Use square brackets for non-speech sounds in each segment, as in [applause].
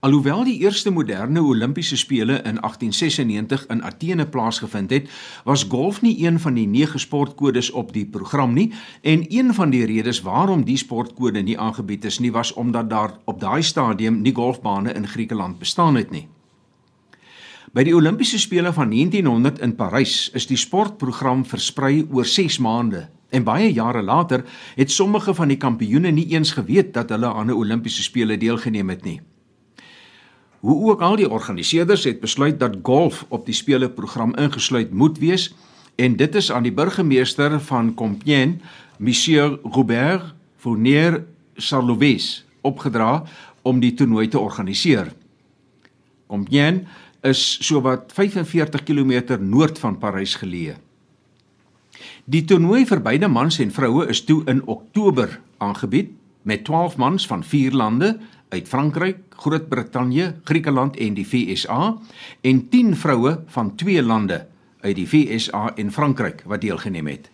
Alhoewel die eerste moderne Olimpiese spele in 1896 in Athene plaasgevind het, was golf nie een van die nege sportkodes op die program nie en een van die redes waarom die sportkode nie aangebied is nie was omdat daar op daai stadium nie golfbane in Griekeland bestaan het nie. By die Olimpiese spele van 1900 in Parys is die sportprogram versprei oor 6 maande en baie jare later het sommige van die kampioene nie eens geweet dat hulle aan 'n Olimpiese spele deelgeneem het nie. Hoe ook al die organiseerders het besluit dat golf op die speleprogram ingesluit moet wees en dit is aan die burgemeester van Compiègne, Monsieur Robert Fournier Sarloves, opgedra om die toernooi te organiseer. Compiègne is sowat 45 km noord van Parys geleë. Die toernooi vir beide mans en vroue is toe in Oktober aangebied met 12 mans van 4 lande uit Frankryk, Groot-Brittanje, Griekeland en die VSA en 10 vroue van 2 lande uit die VSA en Frankryk wat deelgeneem het.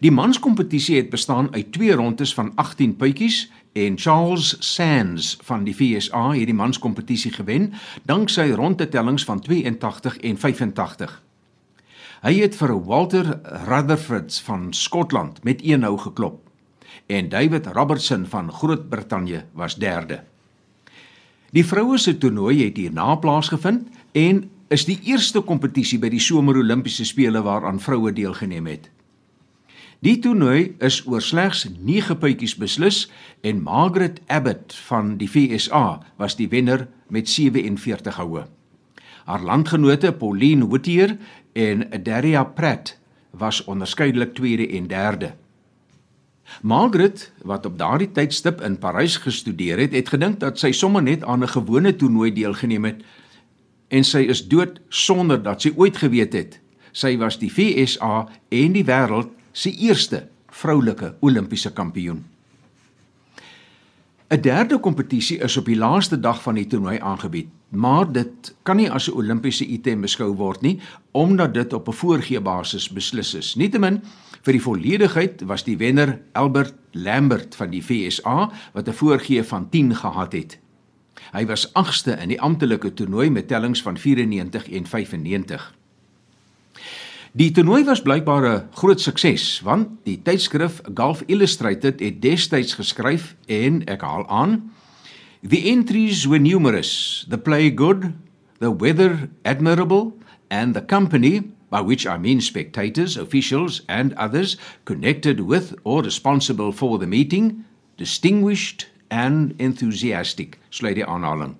Die manskompetisie het bestaan uit twee rondes van 18 puitjies en Charles Sands van die VSA het die manskompetisie gewen danksy rondetellings van 82 en 85. Hy het vir Walter Rutherford van Skotland met 1 hou geklop en David Robertson van Groot-Brittanje was derde. Die vroue se toernooi het hierna plaasgevind en is die eerste kompetisie by die Somer Olimpiese spele waaraan vroue deelgeneem het. Die toernooi is oor slegs 9 puitjies beslis en Margaret Abbott van die VSA was die wenner met 47 houe. Haar landgenote Pauline Whittier en Daria Pratt was onderskeidelik tweede en derde. Margaret, wat op daardie tydstip in Parys gestudeer het, het gedink dat sy sommer net aan 'n gewone toernooi deelgeneem het en sy is dood sonder dat sy ooit geweet het sy was die FSA en die wêreld se eerste vroulike Olimpiese kampioen. 'n Derde kompetisie is op die laaste dag van die toernooi aangebied, maar dit kan nie as 'n Olimpiese item beskou word nie omdat dit op 'n voorgee basis beslis is. Nietemin Vir die volledigheid was die wenner Albert Lambert van die FSA wat 'n voorgee van 10 gehad het. Hy was 8ste in die amptelike toernooi met tellings van 94 en 95. Die toernooi was blykbaar 'n groot sukses want die tydskrif Golf Illustrated het destyds geskryf en ek haal aan The entries were numerous, the play good, the weather admirable and the company by which I mean spectators, officials, and others connected with or responsible for the meeting, distinguished and enthusiastic. Sluit die aanhaling.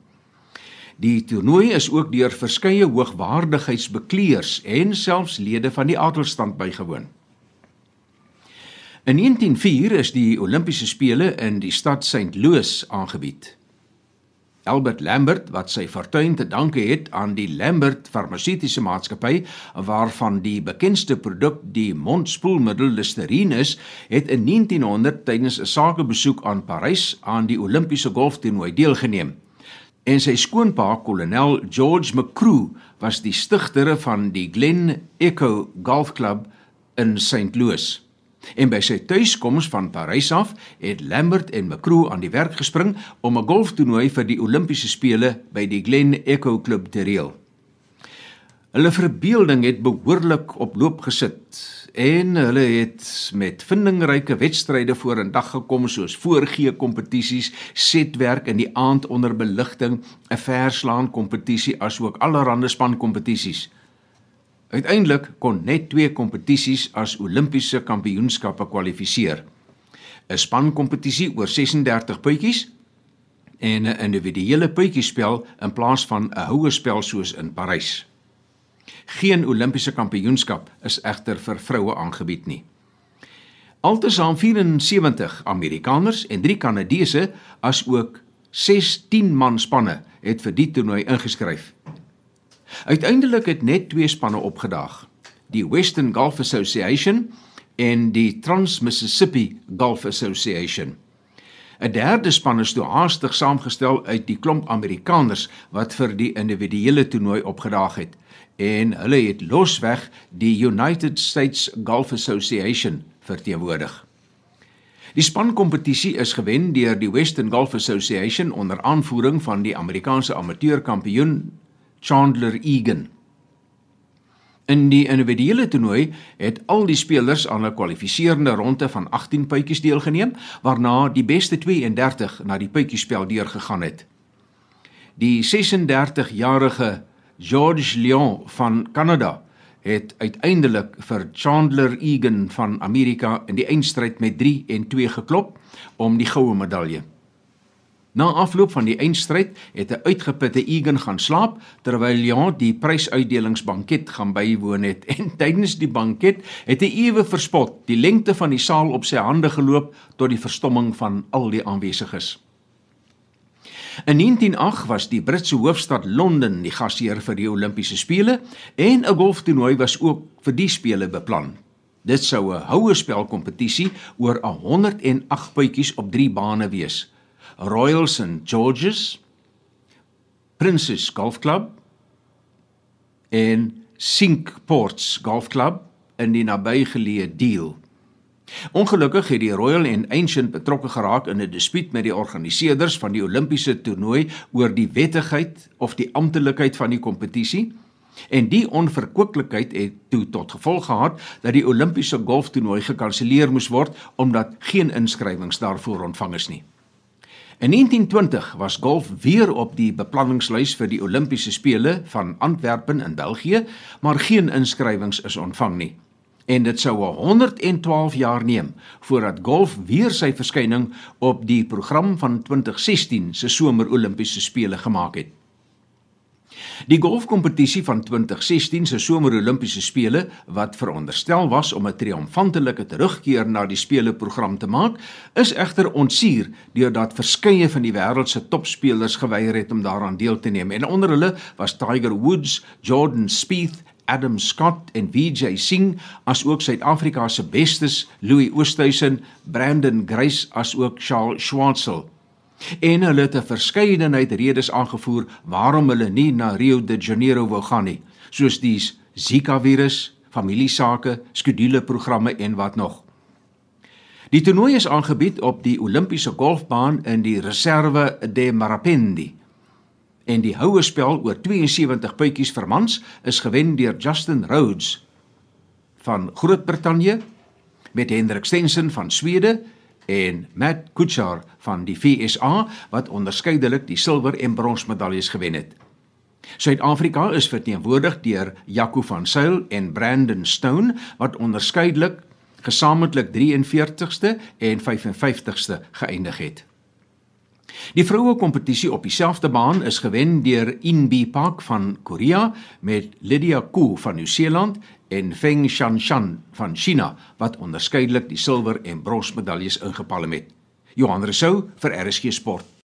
Die toernooi is ook deur verskeie hoogwaardigheidsbekleers en selfs lede van die adelstand bygewoon. In 1904 is die Olimpiese spele in die stad St. Louis aangebied. Albert Lambert wat sy fortuin te danke het aan die Lambert Farmaseutiese Maatskappy waarvan die bekendste produk die mondspoelmiddel Listerine is, het in 1900 tydens 'n sakebesoek aan Parys aan die Olimpiese golftoernooi deelgeneem. En sy skoonpa, kolonel George McCrew, was die stigter van die Glen Echo Golf Club in St. Louis. En by sy tuiskoms van Parys af het Lambert en McCrew aan die werk gespring om 'n golftoernooi vir die Olimpiese spele by die Glen Echo Club te reël. Hulle verbeelding het behoorlik op loop gesit en hulle het met vindingryke wedstryde vorendag gekom soos voorgee kompetisies, setwerk in die aand onder beligting, 'n verslaan kompetisie asook allerlei span kompetisies. Uiteindelik kon net twee kompetisies as Olimpiese kampioenskappe kwalifiseer. 'n Spankompetisie oor 36 puitjies en 'n individuele puitjiespel in plaas van 'n houerspel soos in Parys. Geen Olimpiese kampioenskap is egter vir vroue aangebied nie. Altesaam 74 Amerikaners en 3 Kanadese asook 16 man spanne het vir die toernooi ingeskryf Uiteindelik het net twee spanne opgedaag: die Western Golf Association en die Trans-Mississippi Golf Association. 'n Derde span is toe haastig saamgestel uit die klomp Amerikaners wat vir die individuele toernooi opgedaag het en hulle het losweg die United States Golf Association verteenwoordig. Die spankompetisie is gewen deur die Western Golf Association onder aanvoering van die Amerikaanse amateurkampioen Chandler Egan. In die individuele toernooi het al die spelers aan 'n kwalifiserende ronde van 18 puitjies deelgeneem, waarna die beste 32 na die puitjiespel deurgegaan het. Die 36-jarige George Lyon van Kanada het uiteindelik vir Chandler Egan van Amerika in die eindstryd met 3 en 2 geklop om die goue medalje. Na afloop van die eindstryd het 'n uitgeputte Egan gaan slaap terwyl Jan die prysuitdelingsbanket gaan bywoon het [laughs] en tydens die banket het hy ewe verspot die lengte van die saal op sy hande geloop tot die verstomming van al die aanwesiges. In 1908 was die Britse hoofstad Londen die gasheer vir die Olimpiese spele en 'n golftoernooi was ook vir die spele beplan. Dit sou 'n houe spel kompetisie oor 108 puitjies op 3 bane wees. Royal St George's, Princess Golf Club en Sink Ports Golf Club in die nabygeleë Deal. Ongelukkig het die Royal en Ancient betrokke geraak in 'n dispuut met die organiseerders van die Olimpiese toernooi oor die wettigheid of die amptelikheid van die kompetisie. En die onverkooklikheid het toe tot gevolg gehad dat die Olimpiese golftoernooi gekanselleer moes word omdat geen inskrywings daarvoor ontvang is nie. In 1920 was golf weer op die beplanningslys vir die Olimpiese spele van Antwerpen in België, maar geen inskrywings is ontvang nie. En dit sou 112 jaar neem voordat golf weer sy verskyning op die program van 2016 se somer Olimpiese spele gemaak het. Die golfkompetisie van 2016 se somer Olimpiese spele wat veronderstel was om 'n triomfantelike terugkeer na die spele program te maak, is egter ontsuur deurdat verskeie van die wêreld se topspelers geweier het om daaraan deel te neem. En onder hulle was Tiger Woods, Jordan Spieth, Adam Scott en Vijay Singh as ook Suid-Afrika se bestes Louis Oosthuizen, Brandon Grace as ook Charles Schwartzel. En hulle het 'n verskeidenheid redes aangevoer waarom hulle nie na Rio de Janeiro wou gaan nie, soos die Zika virus, familiesake, skeduleprogramme en wat nog. Die toernooi is aangebied op die Olimpiese golfbaan in die Reserve de Marapendi. En die houe spel oor 72 puitjies vir mans is gewen deur Justin Rhodes van Groot-Brittanje met Hendrik Stenson van Swede en Matt Kuchar van die FSA wat onderskeidelik die silwer en brons medaljes gewen het. Suid-Afrika is verteenwoordig deur Jaco van Sail en Brandon Stone wat onderskeidelik gesamentlik 43ste en 55ste geëindig het. Die vroue kompetisie op dieselfde baan is gewen deur Inbi Park van Korea met Lydia Koo van Nieu-Seeland en Feng Shanshan van China wat onderskeidelik die silwer en brons medaljes ingepalem het. Johan Rousseau vir RSG Sport.